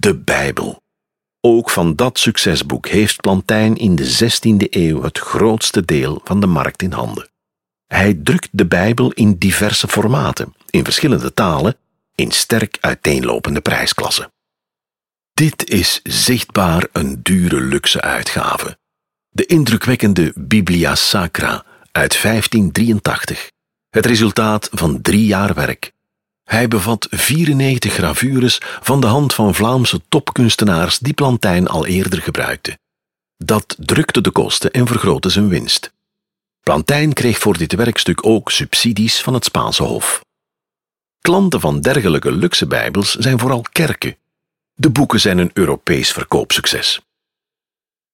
de Bijbel. Ook van dat succesboek heeft Plantijn in de 16e eeuw het grootste deel van de markt in handen. Hij drukt de Bijbel in diverse formaten, in verschillende talen, in sterk uiteenlopende prijsklassen. Dit is zichtbaar een dure luxe uitgave. De indrukwekkende Biblia Sacra uit 1583. Het resultaat van drie jaar werk. Hij bevat 94 gravures van de hand van Vlaamse topkunstenaars die Plantijn al eerder gebruikte. Dat drukte de kosten en vergrootte zijn winst. Plantijn kreeg voor dit werkstuk ook subsidies van het Spaanse Hof. Klanten van dergelijke luxe bijbels zijn vooral kerken. De boeken zijn een Europees verkoopsucces.